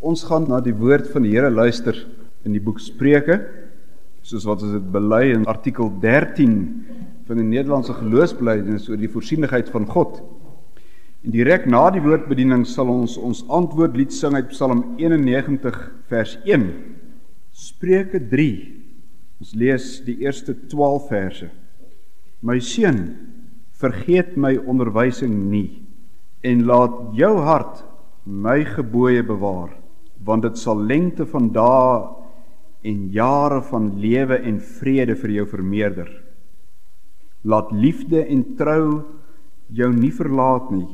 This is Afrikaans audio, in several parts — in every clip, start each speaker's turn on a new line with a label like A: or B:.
A: Ons gaan na die woord van die Here luister in die boek Spreuke, soos wat ons dit bely in artikel 13 van die Nederlandse geloofsbelijdenis oor die voorsienigheid van God. En direk na die woordbediening sal ons ons antwoordlied sing uit Psalm 91 vers 1. Spreuke 3. Ons lees die eerste 12 verse. My seun, vergeet my onderwysing nie en laat jou hart my gebooie bewaar want dit sal lengte van dae en jare van lewe en vrede vir jou vermeerder. Laat liefde en trou jou nie verlaat nie.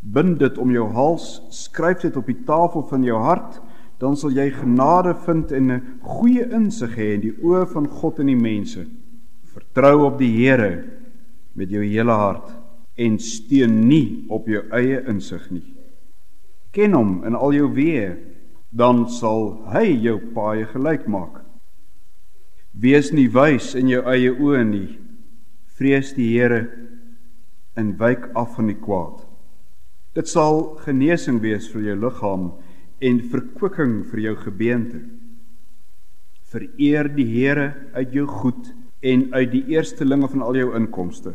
A: Bind dit om jou hals, skryf dit op die tafel van jou hart, dan sal jy genade vind en 'n goeie insig hê in die oë van God en die mense. Vertrou op die Here met jou hele hart en steun nie op jou eie insig nie. Ken hom in al jou weë dan sal hy jou paaie gelyk maak. Wees nie wys in jou eie oë nie. Vrees die Here en wyk af van die kwaad. Dit sal genesing wees vir jou liggaam en verkwikking vir jou gebeente. Vereer die Here uit jou goed en uit die eerstelinge van al jou inkomste.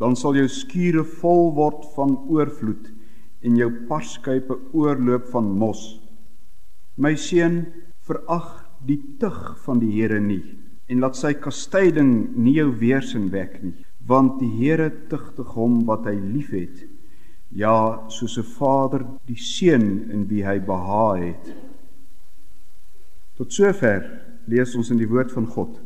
A: Dan sal jou skure vol word van oorvloed en jou parskype oorloop van mos. My seun, verag die tug van die Here nie en laat sy kastyding nie jou weersin wek nie, want die Here tugtig hom wat hy liefhet. Ja, soos 'n vader die seun in wie hy behaag het. Tot sover lees ons in die woord van God.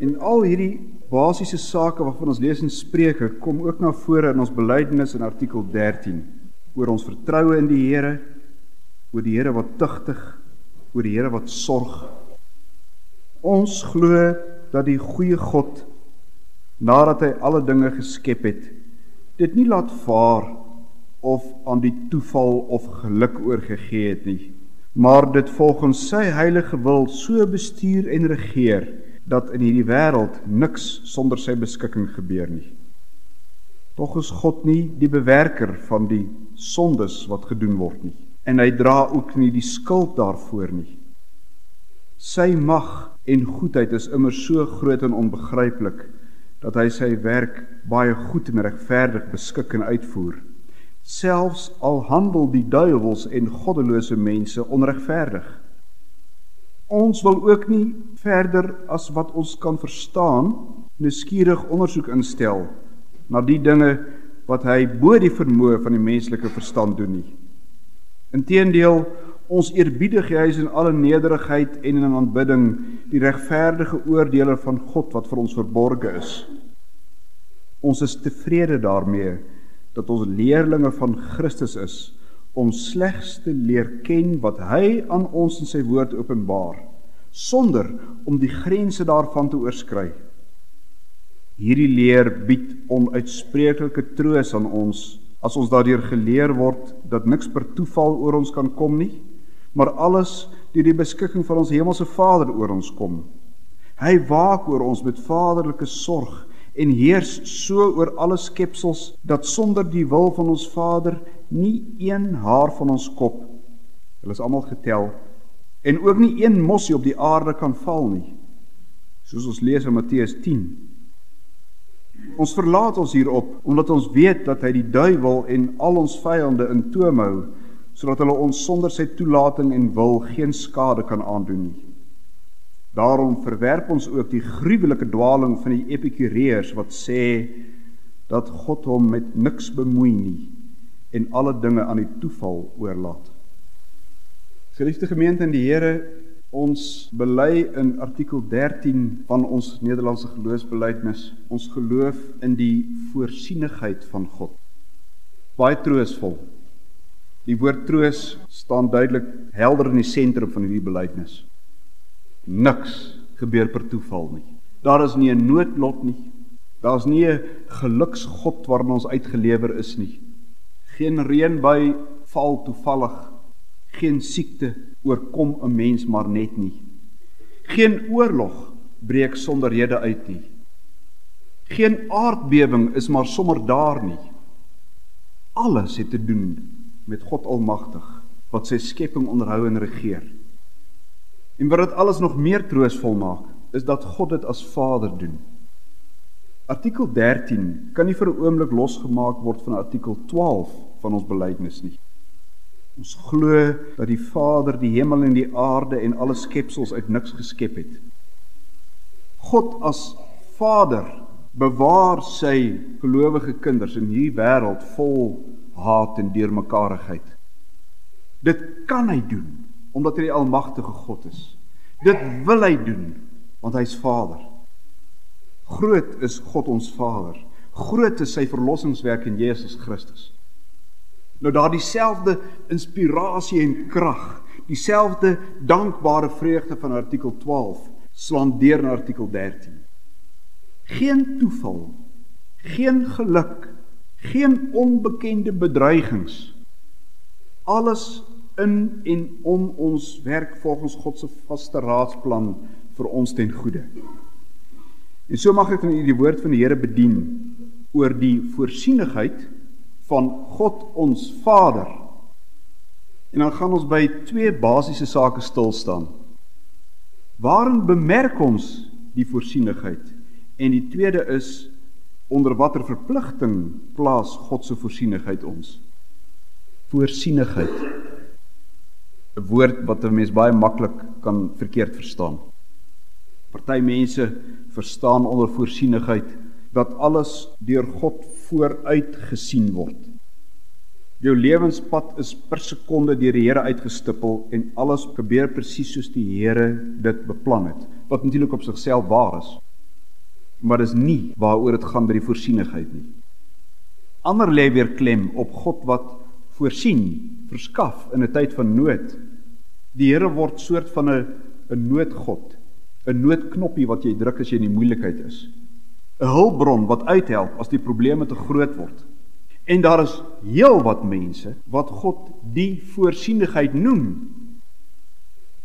A: En al hierdie basiese sake waarvan ons lees in Spreuke kom ook na vore in ons belydenis in artikel 13 oor ons vertroue in die Here oor die Here wat tugtig, oor die Here wat sorg. Ons glo dat die goeie God nadat hy alle dinge geskep het, dit nie laat vaar of aan die toeval of geluk oorgegee het nie, maar dit volgens sy heilige wil so bestuur en regeer dat in hierdie wêreld niks sonder sy beskikking gebeur nie. Tog is God nie die bewerker van die sondes wat gedoen word nie en hy dra ook nie die skuld daarvoor nie. Sy mag en goedheid is immer so groot en onbegryplik dat hy sy werk baie goed en regverdig beskik en uitvoer. Selfs al handel die duiwels en goddelose mense onregverdig. Ons wil ook nie verder as wat ons kan verstaan, nuuskierig ondersoek instel na die dinge wat hy bo die vermoë van die menslike verstand doen nie. Inteendeel, ons eerbiedig juis in alle nederigheid en in aanbidding die regverdige oordeele van God wat vir ons verborge is. Ons is tevrede daarmee dat ons leerlinge van Christus is om slegs te leer ken wat hy aan ons in sy woord openbaar sonder om die grense daarvan te oorskry. Hierdie leer bied onuitspreeklike troos aan ons as ons daardeur geleer word dat niks per toeval oor ons kan kom nie, maar alles deur die beskikking van ons hemelse Vader oor ons kom. Hy waak oor ons met vaderlike sorg en heers so oor alle skepsels dat sonder die wil van ons Vader nie een haar van ons kop hulle is almal getel en ook nie een mossie op die aarde kan val nie. Soos ons lees in Matteus Ons verlaat ons hierop omdat ons weet dat hy die duiwel en al ons vyande in toom hou sodat hulle ons sonder sy toelating en wil geen skade kan aandoen nie. Daarom verwerp ons ook die gruwelike dwaaling van die epikureërs wat sê dat God hom met niks bemoei nie en alle dinge aan die toeval oorlaat. Geliefde gemeente in die Here, Ons bely in artikel 13 van ons Nederlandse geloofsbelijdenis ons geloof in die voorsienigheid van God. Baie troosvol. Die woord troos staan duidelik helder in die sentrum van hierdie belijdenis. Niks gebeur per toeval nie. Daar is nie 'n noodlot nie. Daar is nie 'n geluksgod waarna ons uitgelewer is nie. Geen reënbui val toevallig. Geen siekte oorkom 'n mens maar net nie. Geen oorlog breek sonder rede uit nie. Geen aardbewing is maar sommer daar nie. Alles het te doen met God Almagtig wat sy skepping onderhou en regeer. En wat dit alles nog meer troosvol maak, is dat God dit as Vader doen. Artikel 13 kan nie vir 'n oomblik losgemaak word van artikel 12 van ons belydenis nie. Ons glo dat die Vader die hemel en die aarde en alle skepsels uit niks geskep het. God as Vader bewaar sy gelowige kinders in hierdie wêreld vol haat en deurmekaarigheid. Dit kan hy doen omdat hy die almagtige God is. Dit wil hy doen want hy's Vader. Groot is God ons Vader. Groot is sy verlossingswerk in Jesus Christus. Nou daardie selfde inspirasie en krag, dieselfde dankbare vreugde van artikel 12 slaan deur na artikel 13. Geen toeval, geen geluk, geen onbekende bedreigings. Alles in en om ons werk volgens God se vaste raadsplan vir ons ten goeie. En so mag ek dan die woord van die Here bedien oor die voorsienigheid van God ons Vader. En dan gaan ons by twee basiese sake stil staan. Waarin bemerk ons die voorsienigheid? En die tweede is onder watter verpligting plaas God se voorsienigheid ons? Voorsienigheid. 'n Woord wat 'n mens baie maklik kan verkeerd verstaan. Party mense verstaan onder voorsienigheid dat alles deur God vooruit gesien word. Jou lewenspad is per sekonde deur die Here uitgestippel en alles gebeur presies soos die Here dit beplan het, wat natuurlik op sigself waar is. Maar dis nie waaroor dit gaan by die voorsienigheid nie. Ander lê weer klem op God wat voorsien, verskaf in 'n tyd van nood. Die Here word soort van 'n 'n noodgod 'n noodknoppie wat jy druk as jy in die moeilikheid is. 'n Hulpbron wat uithelp as die probleme te groot word. En daar is heelwat mense wat God die voorsienigheid noem.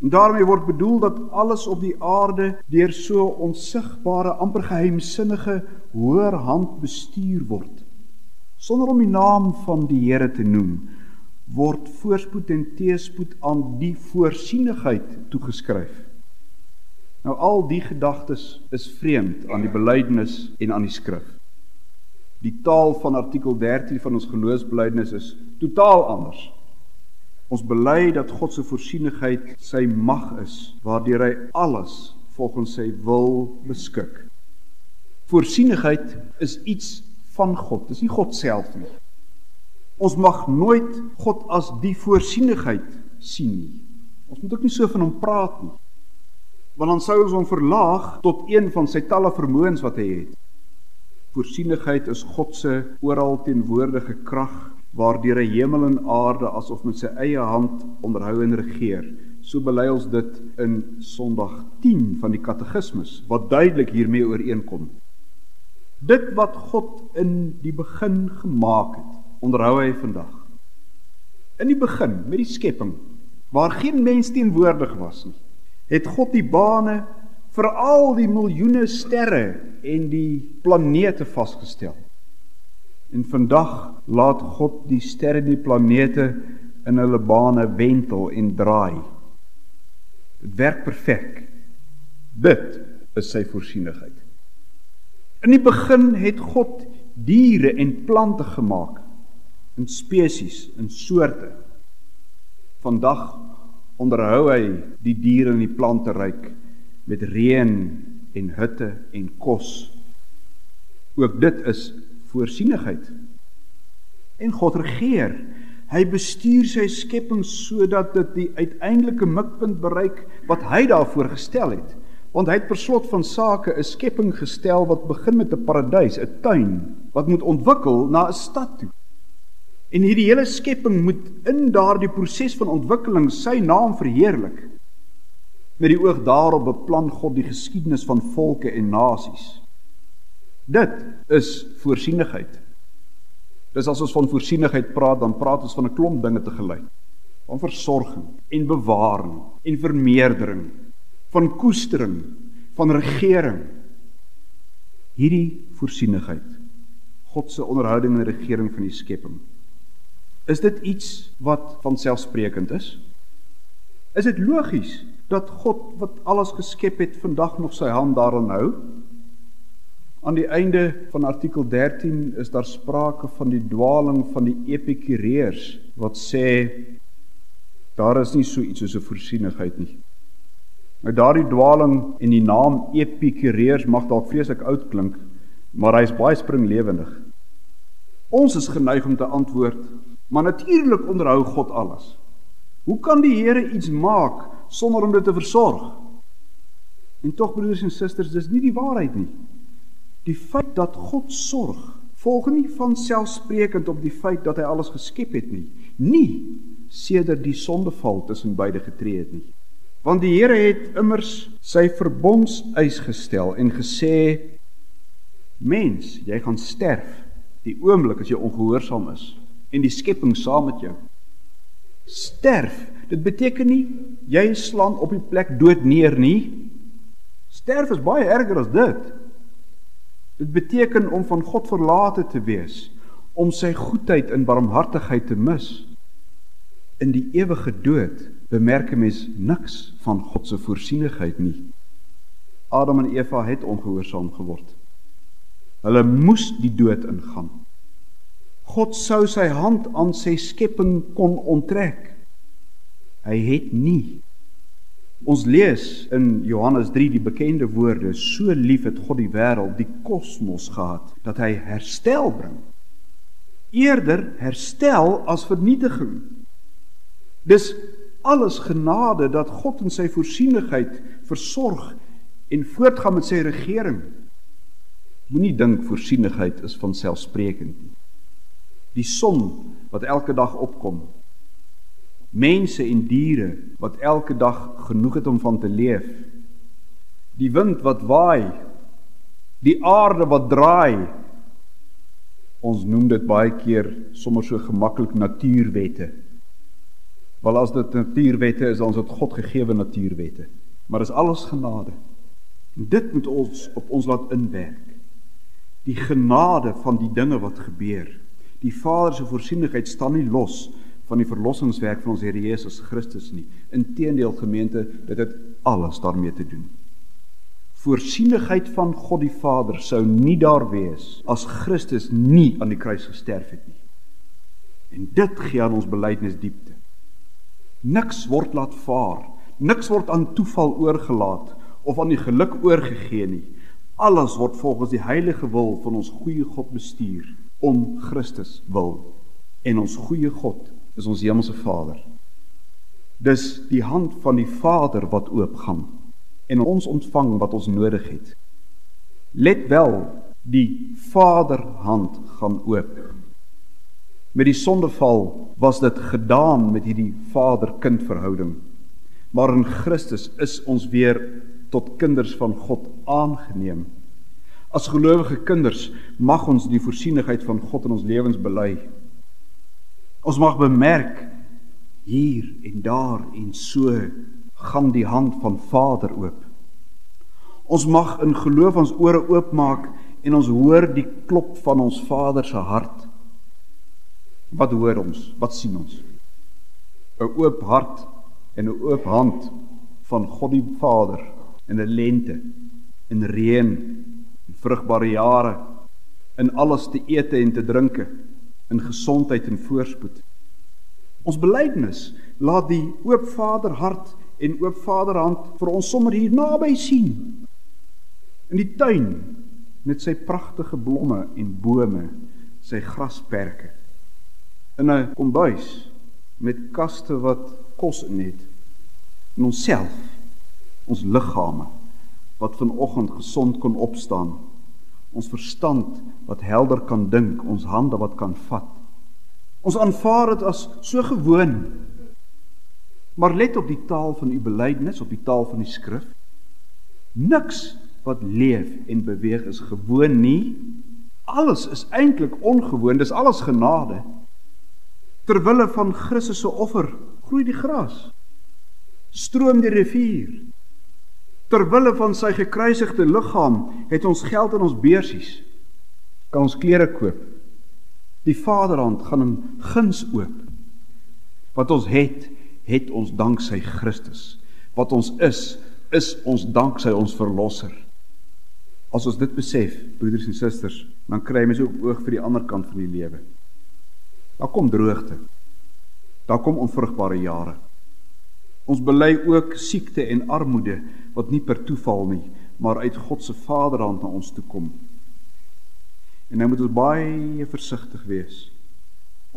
A: En daarmee word bedoel dat alles op die aarde deur so onsigbare, amper geheimsinnige hoër hand bestuur word. Sonder om die naam van die Here te noem, word voorspoed en teëspoed aan die voorsienigheid toegeskryf. Nou al die gedagtes is vreemd aan die belydenis en aan die skrif. Die taal van artikel 13 van ons geloofsbelydenis is totaal anders. Ons bely dat God se voorsienigheid sy mag is waardeur hy alles volgens sy wil beskik. Voorsienigheid is iets van God, dis nie God self nie. Ons mag nooit God as die voorsienigheid sien nie. Ons moet ook nie so van hom praat nie want dan sou ons hom verlaag tot een van sy talle vermoëns wat hy het. Voorsienigheid is God se oral teenwoordige krag waardeur hy hemel en aarde asof met sy eie hand onderhou en regeer. So bely ons dit in Sondag 10 van die Katekismes wat duidelik hiermee ooreenkom. Dit wat God in die begin gemaak het, onderhou hy vandag. In die begin met die skepping waar geen mens teenwoordig was nie het God die bane vir al die miljoene sterre en die planete vasgestel. En vandag laat God die sterre en die planete in hulle bane wentel en draai. Dit werk perfek. Dit is sy voorsienigheid. In die begin het God diere en plante gemaak in spesies, in soorte. Vandag onderhou hy die diere en die plante ryk met reën en hitte en kos. Ook dit is voorsienigheid. En God regeer. Hy bestuur sy skepping sodat dit die uiteindelike mikpunt bereik wat hy daarvoor gestel het. Want hy het per slot van sake 'n skepping gestel wat begin met 'n paradys, 'n tuin wat moet ontwikkel na 'n stad toe. En hierdie hele skepping moet in daardie proses van ontwikkeling sy naam verheerlik. Met die oog daarop beplan God die geskiedenis van volke en nasies. Dit is voorsienigheid. Dis as ons van voorsienigheid praat, dan praat ons van 'n klomp dinge te gelyk. Van versorging en bewaring en vermeerdering, van koestering, van regering. Hierdie voorsienigheid. God se onderhouding en regering van die skepping Is dit iets wat vanselfsprekend is? Is dit logies dat God wat alles geskep het vandag nog sy hand daaraan hou? Aan die einde van artikel 13 is daar sprake van die dwaling van die epikureërs wat sê daar is nie so iets soos 'n voorsienigheid nie. Nou daardie dwaling en die naam epikureërs mag dalk vreeslik oud klink, maar hy is baie springlewendig. Ons is geneig om te antwoord, maar natuurlik onderhou God alles. Hoe kan die Here iets maak sonder om dit te versorg? En tog broers en susters, dis nie die waarheid nie. Die feit dat God sorg, volg nie van selfsprekend op die feit dat hy alles geskep het nie. Nie sedert die sondeval tussen beide getree het nie. Want die Here het immers sy verbondseis gestel en gesê mens, jy gaan sterf die oomblik as jy ongehoorsaam is en die skepping saam met jou sterf. Dit beteken nie jy slaan op die plek dood neer nie. Sterf is baie erger as dit. Dit beteken om van God verlate te wees, om sy goedheid en barmhartigheid te mis. In die ewige dood bemerk 'n mens niks van God se voorsienigheid nie. Adam en Eva het ongehoorsaam geword. Hulle moes die dood ingaan. God sou sy hand aan sy skepping kon onttrek. Hy het nie. Ons lees in Johannes 3 die bekende woorde: So lief het God die wêreld, die kosmos gehad, dat hy herstel bring. Eerder herstel as vernietiging. Dis alles genade dat God in sy voorsienigheid versorg en voortgaan met sy regering. Moenie dink voorsienigheid is van selfsprekend nie. Die son wat elke dag opkom. Mense en diere wat elke dag genoeg het om van te leef. Die wind wat waai. Die aarde wat draai. Ons noem dit baie keer sommer so gemaklik natuurwette. Wel as dit natuurwette is, dan is dit God gegee natuurwette. Maar dis alles genade. En dit moet ons op ons laat inwerk die genade van die dinge wat gebeur. Die Vader se voorsienigheid staan nie los van die verlossingswerk van ons Here Jesus Christus nie. Inteendeel gemeente, dit het alles daarmee te doen. Voorsienigheid van God die Vader sou nie daar wees as Christus nie aan die kruis gesterf het nie. En dit gee aan ons belydenis diepte. Niks word laat vaar, niks word aan toeval oorgelaat of aan die geluk oorgegee nie. Alles word volgens die heilige wil van ons goeie God bestuur om Christus wil. En ons goeie God is ons hemelse Vader. Dis die hand van die Vader wat oopgaan en ons ontvang wat ons nodig het. Let wel, die Vaderhand gaan oop. Met die sondeval was dit gedaan met hierdie Vader-kind verhouding. Maar in Christus is ons weer tot kinders van God aangeneem. As gelowige kinders mag ons die voorsienigheid van God in ons lewens bely. Ons mag bemerk hier en daar en so gaan die hand van Vader oop. Ons mag in geloof ons ore oopmaak en ons hoor die klop van ons Vader se hart. Wat hoor ons? Wat sien ons? 'n Oop hart en 'n oop hand van God die Vader in 'n lente, in reën, vrugbare jare, in alles te ete en te drinke, in gesondheid en voorspoed. Ons belydenis laat die oop Vader hart en oop Vaderhand vir ons sommer hier naby sien. In die tuin met sy pragtige blomme en bome, sy grasperke. In 'n kombuis met kaste wat kos in het. In onsself ons liggame wat vanoggend gesond kon opstaan ons verstand wat helder kan dink ons hande wat kan vat. Ons aanvaar dit as so gewoon. Maar let op die taal van u belydenis op die taal van die skrif. Niks wat leef en beweeg is gewoon nie. Alles is eintlik ongewoon dis alles genade. Ter wille van Christus se offer groei die gras stroom die rivier Ter wille van sy gekruisigde liggaam het ons geld in ons beursies. Kan ons klere koop. Die Vaderhand gaan in guns oop. Wat ons het, het ons danksy Christus. Wat ons is, is ons danksy ons verlosser. As ons dit besef, broeders en susters, dan kry mens ook oog vir die ander kant van die lewe. Daar kom droogte. Daar kom onvrugbare jare. Ons bely ook siekte en armoede wat nie per toeval nie, maar uit God se Vaderhand na ons toe kom. En nou moet ons baie versigtig wees.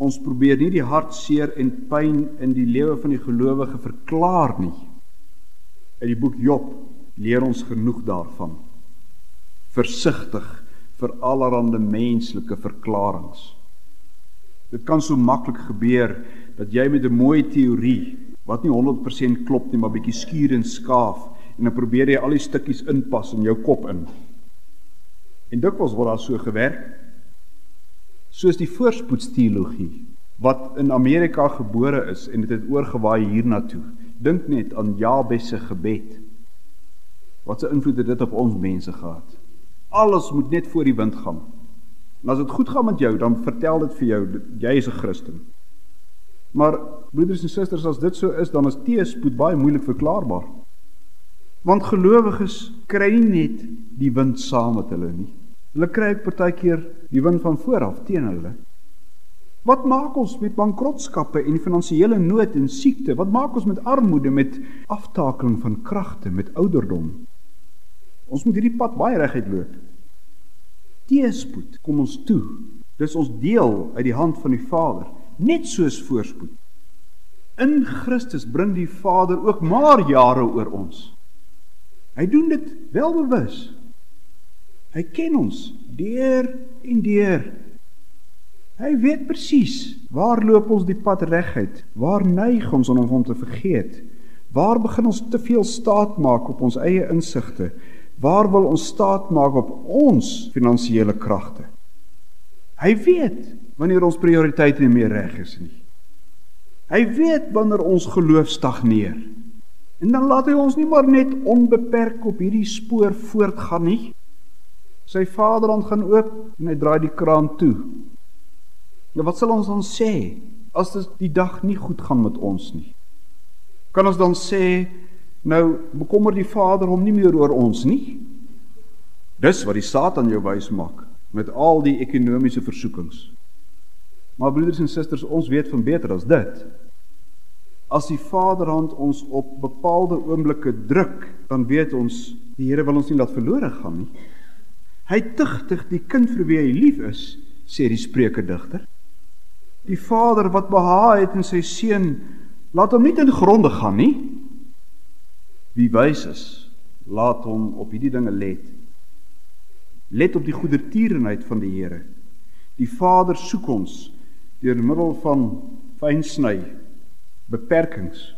A: Ons probeer nie die hartseer en pyn in die lewe van die gelowige verklaar nie. In die boek Job leer ons genoeg daarvan. Versigtig vir allerlei menslike verklaringe. Dit kan so maklik gebeur dat jy met 'n mooi teorie wat nie 100% klop nie, maar bietjie skuur en skaaf en dan probeer jy al die stukkies inpas in jou kop in. En dikwels word daar so gewerk. Soos die voorspoedsteologie wat in Amerika gebore is en dit het, het oorgewaai hiernatoe. Dink net aan Jabes se gebed. Wat 'n invloed het dit op ons mense gehad? Alles moet net voor die wind gaan. En as dit goed gaan met jou, dan vertel dit vir jou jy is 'n Christen. Maar broeders en susters, as dit so is, dan is teëspoed baie moeilik verklaarbaar. Want gelowiges kry nie net die wind saam met hulle nie. Hulle kry ook partykeer die wind van voor af teen hulle. Wat maak ons met bankrotskappe en finansiële nood en siekte? Wat maak ons met armoede, met aftakeling van kragte, met ouderdom? Ons moet hierdie pad baie reguit loop. Teëspoed kom ons toe. Dis ons deel uit die hand van die Vader net soos voorspoed. In Christus bring die Vader ook maar jare oor ons. Hy doen dit welbewus. Hy ken ons deur en deur. Hy weet presies waar loop ons die pad reguit? Waar neig ons om hom te vergeet? Waar begin ons te veel staat maak op ons eie insigte? Waar wil ons staat maak op ons finansiële kragte? Hy weet wanneer ons prioriteite nie meer reg is nie. Hy weet wanneer ons geloof stagneer. En dan laat hy ons nie maar net onbeperk op hierdie spoor voortgaan nie. Sy Vaderhand gaan oop en hy draai die kraan toe. Nou wat sal ons dan sê as dit die dag nie goed gaan met ons nie? Kan ons dan sê nou bekommer die Vader hom nie meer oor ons nie? Dis wat die Satan jou wys maak met al die ekonomiese versoekings. Maar broeders en susters, ons weet van beter as dit. As die Vaderhand ons op bepaalde oomblikke druk, dan weet ons die Here wil ons nie laat verlore gaan nie. Hy tugtig die kind vir wie hy lief is, sê die Spreuke digter. Die Vader wat behaag het in sy seun, laat hom nie ten gronde gaan nie. Wie wys is, laat hom op hierdie dinge let. Let op die goedertierenheid van die Here. Die Vader soek ons deur middel van fynsny beperkings.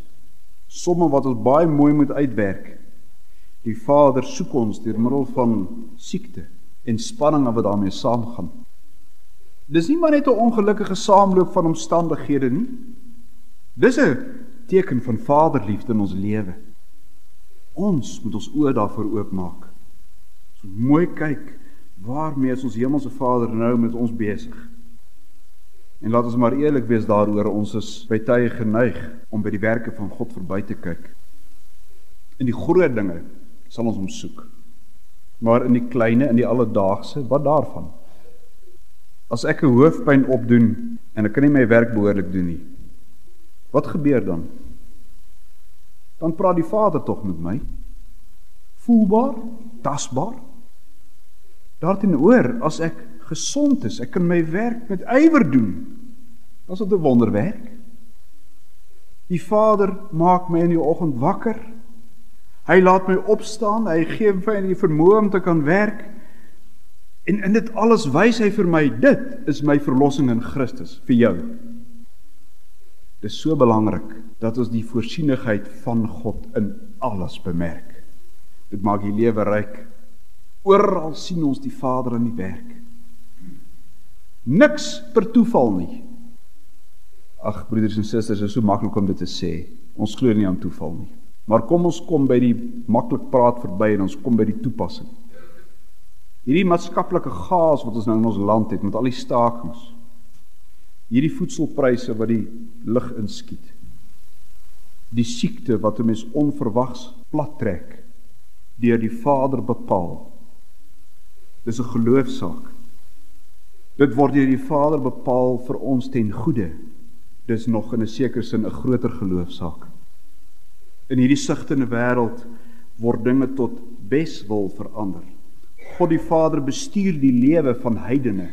A: Somme wat ons baie mooi moet uitwerk. Die Vader soek ons deur middel van siekte en spanninge wat daarmee saamgaan. Dis nie maar net 'n ongelukkige saamloop van omstandighede nie. Dis 'n teken van vaderliefde in ons lewe. Ons moet ons oë daarvoor oopmaak. So mooi kyk waarmee is ons hemelse Vader nou met ons besig En laat ons maar eerlik wees daaroor, ons is by tye geneig om by die werke van God verby te kyk. In die groot dinge sal ons hom soek. Maar in die kleine, in die alledaagse, wat daarvan? As ek 'n hoofpyn opdoen en ek kan nie my werk behoorlik doen nie. Wat gebeur dan? Dan praat die Vader tog met my. Voelbaar, tasbaar. Daarteenoor as ek gesond is, ek kan my werk met ywer doen. Was dit 'n wonderwerk? Die Vader maak my in die oggend wakker. Hy laat my opstaan, hy gee my die vermoë om te kan werk. En in dit alles wys hy vir my dit is my verlossing in Christus vir jou. Dit is so belangrik dat ons die voorsienigheid van God in alles bemerk. Dit maak die lewe ryk. Oral sien ons die Vader in die werk. Niks per toeval nie. Ag broeders en susters, dit is so maklik om dit te sê. Ons glo nie aan toeval nie. Maar kom ons kom by die maklik praat verby en ons kom by die toepassing. Hierdie maatskaplike gaas wat ons nou in ons land het met al die stakings. Hierdie voedselpryse wat die lug inskiet. Die siekte wat 'n mens onverwags plattrek deur die Vader bepaal. Dis 'n geloofsaak. Dit word deur die Vader bepaal vir ons ten goeie. Dis nog in 'n sekere sin 'n groter geloofsaak. In hierdie sigtende wêreld word dinge tot beswil verander. God die Vader bestuur die lewe van heidene.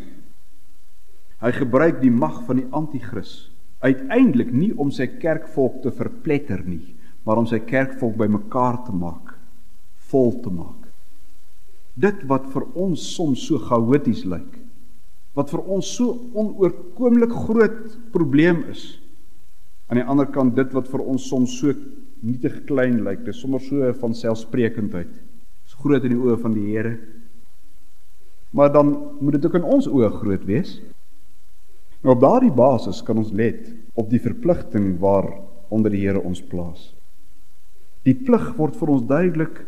A: Hy gebruik die mag van die anti-kris uiteindelik nie om sy kerkvolk te verpletter nie, maar om sy kerkvolk bymekaar te maak, vol te maak. Dit wat vir ons soms so chaoties lyk, wat vir ons so onoorkomlik groot probleem is, aan die ander kant dit wat vir ons soms so nietig klein lyk, dis sommer so van selfsprekendheid. Dis groot in die oë van die Here. Maar dan moet dit ook in ons oë groot wees. Nou op daardie basis kan ons let op die verpligting waar onder die Here ons plaas. Die plig word vir ons duidelik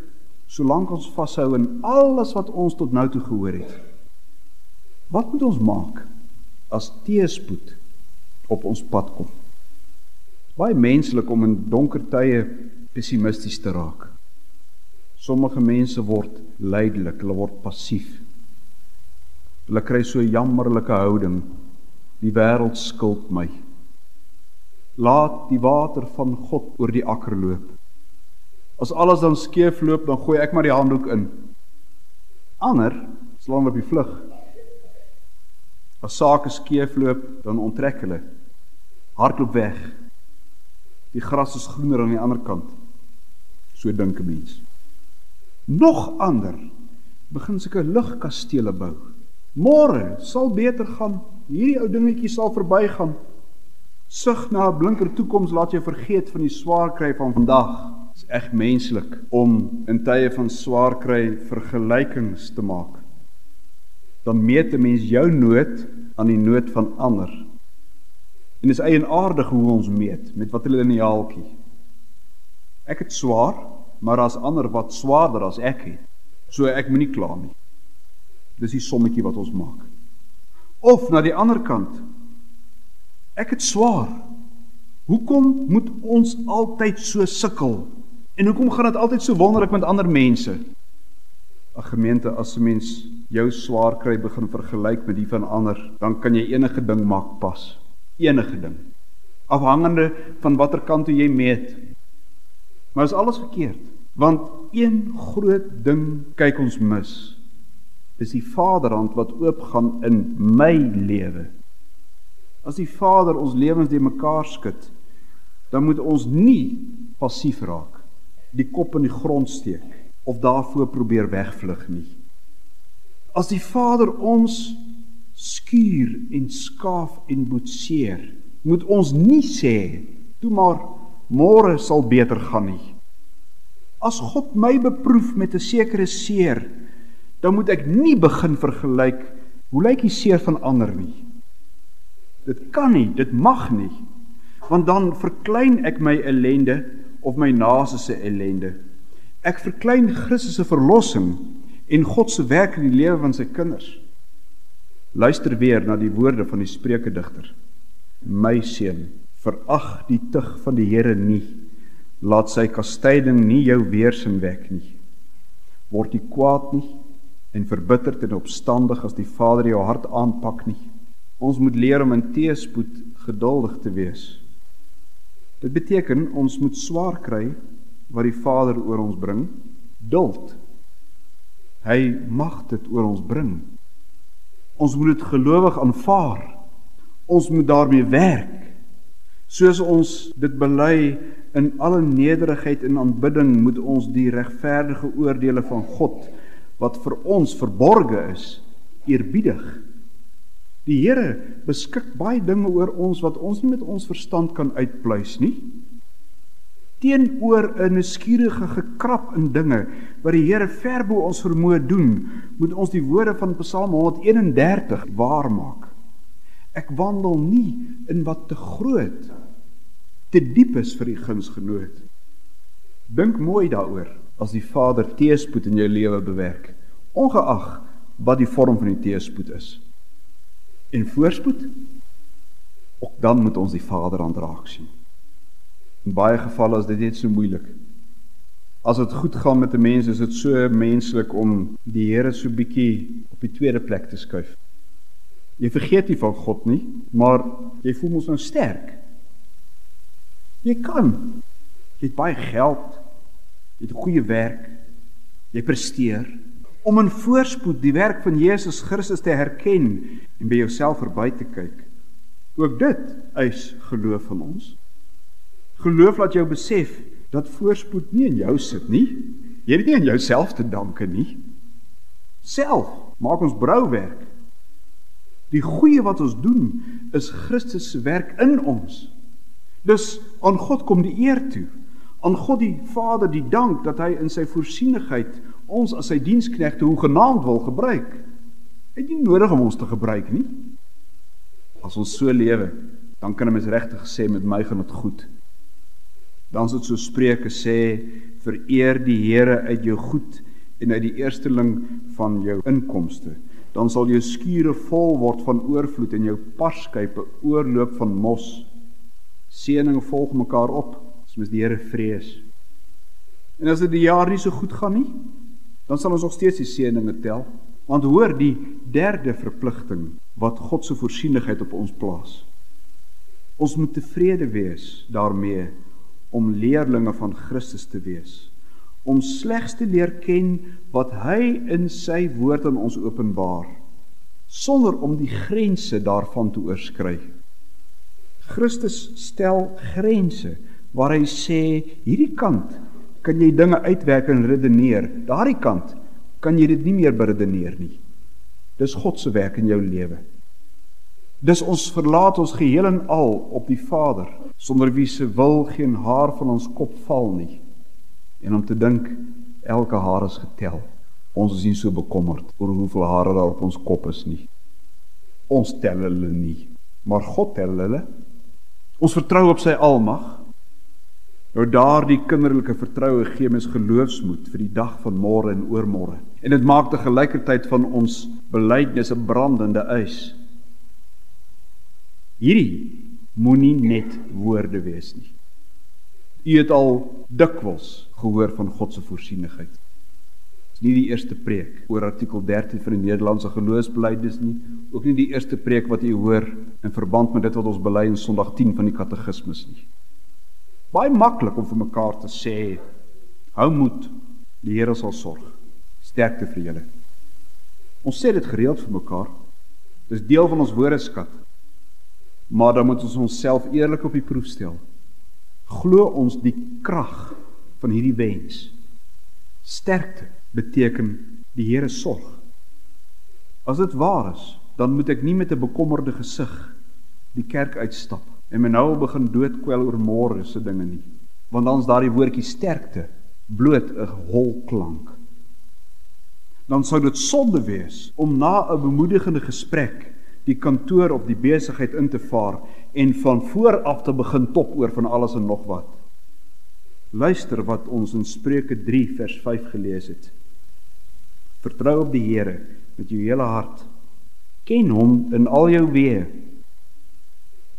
A: solank ons vashou in alles wat ons tot nou toe gehoor het. Wat moet ons maak as teëspoed op ons pad kom? Baie menslik om in donker tye pessimisties te raak. Sommige mense word lydelik, hulle word passief. Hulle kry so jammerlike houding Die wêreld skuld my. Laat die water van God oor die akker loop. As alles dan skeef loop, dan gooi ek maar die handdoek in. Ander slaan op die vlug. As sake skeef loop, dan onttrek hulle. Hardloop weg. Die gras is groener aan die ander kant. So dink 'n mens. Nog ander begin sulke lugkastele bou. Môre sal beter gaan hierdie ou dingetjie sal verbygaan. Sug na 'n blinker toekoms laat jou vergeet van die swaar kry van vandag. Dit is eg menslik om in tye van swaar kry vergelykings te maak. Dan meet 'n mens jou nood aan die nood van ander. En dis eienaardig hoe ons meet met wat hulle in die haaltjie. Ek het swaar, maar daar's ander wat swaarder as ek het. So ek moenie kla nie. Dis die sommetjie wat ons maak. Of na die ander kant. Ek het swaar. Hoekom moet ons altyd so sukkel? En hoekom gaan dit altyd so wonderlik met ander mense? 'n Gemeente as 'n mens jou swaar kry begin vergelyk met die van ander, dan kan jy enige ding maak pas. Enige ding. Afhangende van watter kant toe jy meet. Maar is alles verkeerd, want een groot ding kyk ons mis is die Vaderhand wat oopgaan in my lewe. As die Vader ons lewens de mekaar skud, dan moet ons nie passief raak, die kop in die grond steek of daarvoor probeer wegvlug nie. As die Vader ons skuur en skaaf en boetseer, moet ons nie sê toe maar môre sal beter gaan nie. As God my beproef met 'n sekere seer, dan moet ek nie begin vergelyk hoe lyk die seer van ander nie. Dit kan nie, dit mag nie. Want dan verklein ek my ellende of my naaste se ellende. Ek verklein Christus se verlossing en God se werk in die lewe van sy kinders. Luister weer na die woorde van die Spreuke digter. My seun, verag die tug van die Here nie. Laat sy kastyding nie jou weerstand wek nie. Word jy kwaad nie en verbitterd en opstandig as die Vader jou hart aanpak nie. Ons moet leer om in teëspoed geduldig te wees. Dit beteken ons moet swaar kry wat die Vader oor ons bring, duld. Hy mag dit oor ons bring. Ons moet dit gelowig aanvaar. Ons moet daarmee werk. Soos ons dit bely in alle nederigheid en aanbidding moet ons die regverdige oordeele van God wat vir ons verborge is, eerbiedig. Die Here beskik baie dinge oor ons wat ons nie met ons verstand kan uitpluis nie. Teenoor 'n nuuskierige gekrap in dinge wat die Here ver bo ons vermoë doen, moet ons die woorde van Psalm 131 waarmaak. Ek wandel nie in wat te groot, te diep is vir die gunsgenoot. Dink mooi daaroor as die Vader teëspoed in jou lewe bewerk, ongeag wat die vorm van die teëspoed is. En voorspoed? ook dan moet ons die Vader aandraak sien. In baie gevalle is dit net so moeilik. As dit goed gaan met 'n mens, is dit so menslik om die Here so bietjie op die tweede plek te skuif. Jy vergeet nie van God nie, maar jy voel mos nou sterk. Jy kan. Jy het baie geld. Jy het 'n goeie werk. Jy presteer om in voorspoed die werk van Jesus Christus te herken en by jouself verby te kyk. Ook dit eis geloof van ons. Geloof laat jou besef dat voorspoed nie in jou sit nie. Jy het nie aan jouself te danke nie. Self maak ons brou werk. Die goeie wat ons doen is Christus se werk in ons. Dus aan God kom die eer toe. Aan God die Vader die dank dat hy in sy voorsienigheid ons as sy diensknegte hoe genaamd wil gebruik. Hy het nie nodig om ons te gebruik nie. As ons so lewe, dan kan 'n mens regtig sê met my gaan dit goed. Dan dit so Spreuke sê, vereer die Here uit jou goed en uit die eersteling van jou inkomste. Dan sal jou skure vol word van oorvloed en jou parskype oorloop van mos. Seëning volg mekaar op as mens die Here vrees. En as dit die jaar nie so goed gaan nie, dan sal ons nog steeds die seëninge tel. Want hoor die derde verpligting wat God se voorsienigheid op ons plaas. Ons moet tevrede wees daarmee om leerlinge van Christus te wees. Om slegs te leer ken wat hy in sy woord aan ons openbaar sonder om die grense daarvan te oorskry. Christus stel grense waar hy sê hierdie kant kan jy dinge uitwerk en redeneer. Daardie kant kan jy dit nie meer beredeneer nie. Dis God se werk in jou lewe. Dis ons verlaat ons geheel en al op die Vader sonder wie se wil geen haar van ons kop val nie. En om te dink elke haar is getel. Ons is nie so bekommerd oor hoeveel hare daar op ons kop is nie. Ons tel hulle nie, maar God tel hulle. Ons vertrou op sy almag Nou daardie kinderlike vertroue gee mens geloofsmoed vir die dag van môre en oormôre. En dit maak te gelykertyd van ons belydenis 'n brandende eis. Hierdie moenie net woorde wees nie. U het al dikwels gehoor van God se voorsienigheid. Dit is nie die eerste preek oor artikel 13 van die Nederlandse geloofsbelijdenis nie, ook nie die eerste preek wat u hoor in verband met dit wat ons bely in Sondag 10 van die katekismus nie. Baie maklik om vir mekaar te sê hou moed die Here sal sorg. Sterkte vir julle. Ons sê dit gereeld vir mekaar. Dis deel van ons woordeskat maar dan moet ons onsself eerlik op die proef stel glo ons die krag van hierdie wens sterkte beteken die Here sorg as dit waar is dan moet ek nie met 'n bekommerde gesig die kerk uitstap en my nou begin doodkwel oor môre se dinge nie. Want dan's daardie woordjie sterkte bloot 'n hol klank. Dan sou dit sonde wees om na 'n bemoedigende gesprek die kantoor op die besigheid in te vaar en van voor af te begin top oor van alles en nog wat. Luister wat ons in Spreuke 3 vers 5 gelees het. Vertrou op die Here met jou hele hart. Ken hom in al jou weë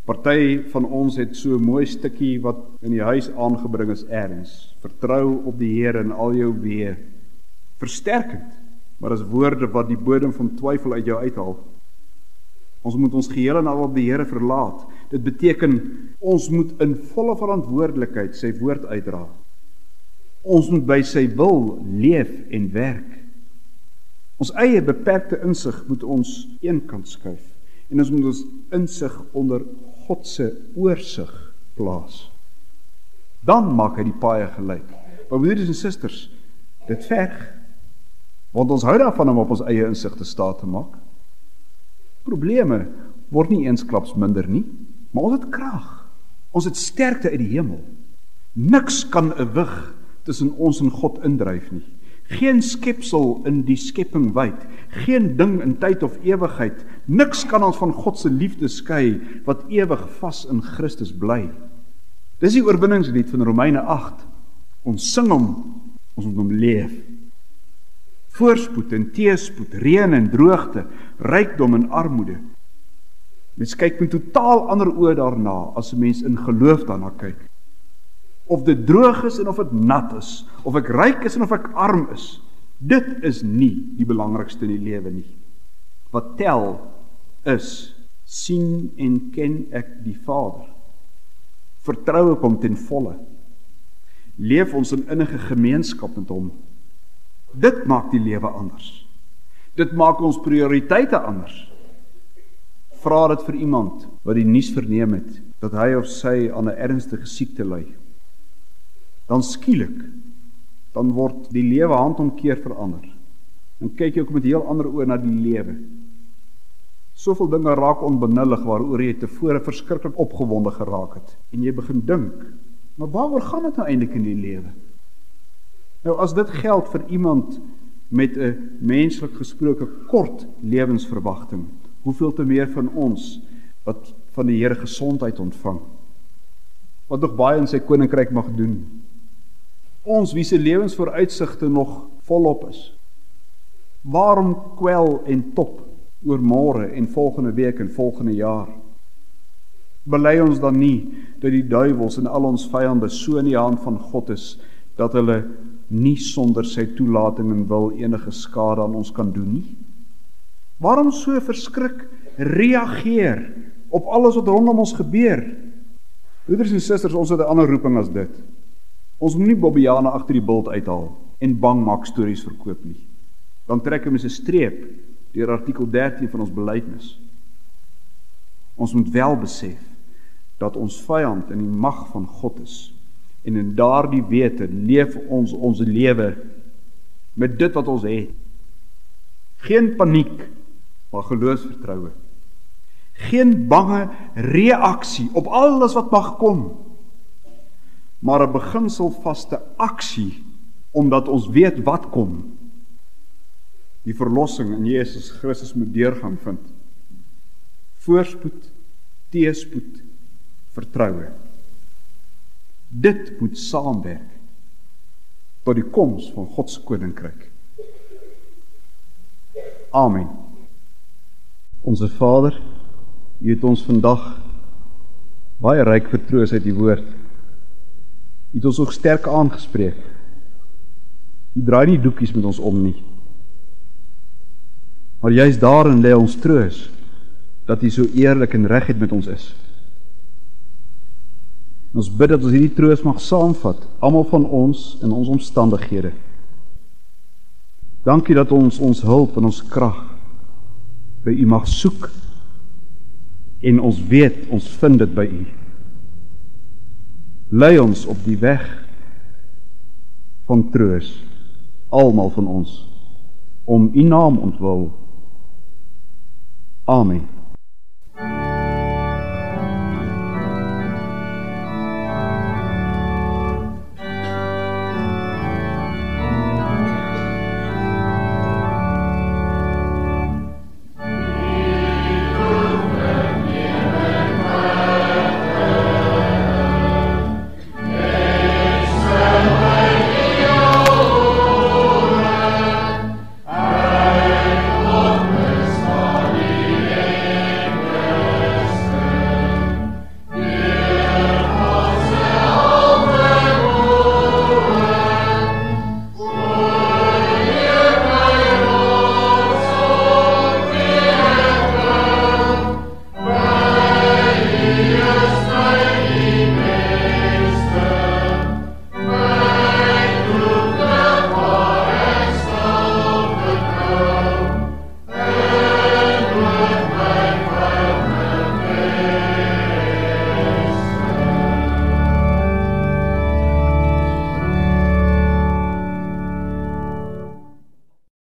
A: Party van ons het so 'n mooi stukkie wat in die huis aangebring is erns. Vertrou op die Here in al jou weë. Versterkend, maar as woorde wat die bodem van twyfel uit jou uithaal. Ons moet ons geheel en al op die Here verlaat. Dit beteken ons moet in volle verantwoordelikheid sy woord uitdra. Ons moet by sy wil leef en werk. Ons eie beperkte insig moet ons eenkant skuif en ons moet ons insig onder God se oorsig plaas. Dan maak hy die paaie gelyk. Maar broeders en susters, dit verg want ons hou daarvan om op ons eie insig te staat te maak. Probleme word nie eensklaps minder nie, maar ons het krag. Ons het sterkte uit die hemel. Niks kan 'n wig tussen ons en God indryf nie. Geen skepsel in die skepping wyd, geen ding in tyd of ewigheid, niks kan ons van God se liefde skei wat ewig vas in Christus bly. Dis die oorwinningslied van Romeine 8. Ons sing hom, ons moet hom leef. Voorspoed en teëspoed, reën en droogte, rykdom en armoede. Mens kyk met totaal ander oë daarna as 'n mens in geloof daarna kyk. Of dit droog is en of dit nat is, of ek ryk is en of ek arm is, dit is nie die belangrikste in die lewe nie. Wat tel is sien en ken ek die Vader. Vertrou ek hom ten volle. Leef ons in innige gemeenskap met hom. Dit maak die lewe anders. Dit maak ons prioriteite anders vra dit vir iemand wat die nuus verneem het dat hy of sy aan 'n ernstige siekte ly. Dan skielik dan word die lewe handomkeer verander. Dan kyk jy ook met heel ander oë na die lewe. Soveel dinge raak onbenullig waaroor jy tevore verskriklik opgewonde geraak het en jy begin dink, maar waaroor gaan dit nou eintlik in die lewe? Nou as dit geld vir iemand met 'n menslik gesproke kort lewensverwagting, hoeveel te meer van ons wat van die Here gesondheid ontvang. Wat nog baie in sy koninkryk mag doen. Ons wie se lewensvooruitsigte nog volop is. Waarom kwel en top oor môre en volgende week en volgende jaar? Bely ons dan nie dat die duiwels en al ons vyande so in die hand van God is dat hulle nie sonder sy toelating en wil enige skade aan ons kan doen nie? Waarom so verskrik reageer op alles wat rondom ons gebeur? Broeders en susters, ons het 'n ander roeping as dit. Ons moenie Bobbejane agter die bult uithaal en bang maak stories verkoop nie. Dan trek ons 'n streep deur artikel 13 van ons belydenis. Ons moet wel besef dat ons vyand in die mag van God is en in daardie wete leef ons ons lewe met dit wat ons het. Geen paniek maar geloofsvertroue. Geen bange reaksie op alles wat mag kom. Maar 'n beginselvaste aksie omdat ons weet wat kom. Die verlossing in Jesus Christus moet deurgang vind. Voorspoed, teëspoed, vertroue. Dit moet saamwerk tot die koms van God se koninkryk. Amen. Onse Vader, U het ons vandag baie ryk vertroos uit U woord. U het ons ook sterk aangespreek. U draai nie doekies met ons om nie. Maar juist daarin lê ons troos dat U so eerlik en reguit met ons is. Ons bid dat ons hierdie troos mag saamvat, almal van ons in ons omstandighede. Dankie dat ons ons hulp en ons krag by u mag soek en ons weet ons vind dit by u. Lei ons op die weg van troos almal van ons om u naam ontwil. Amen.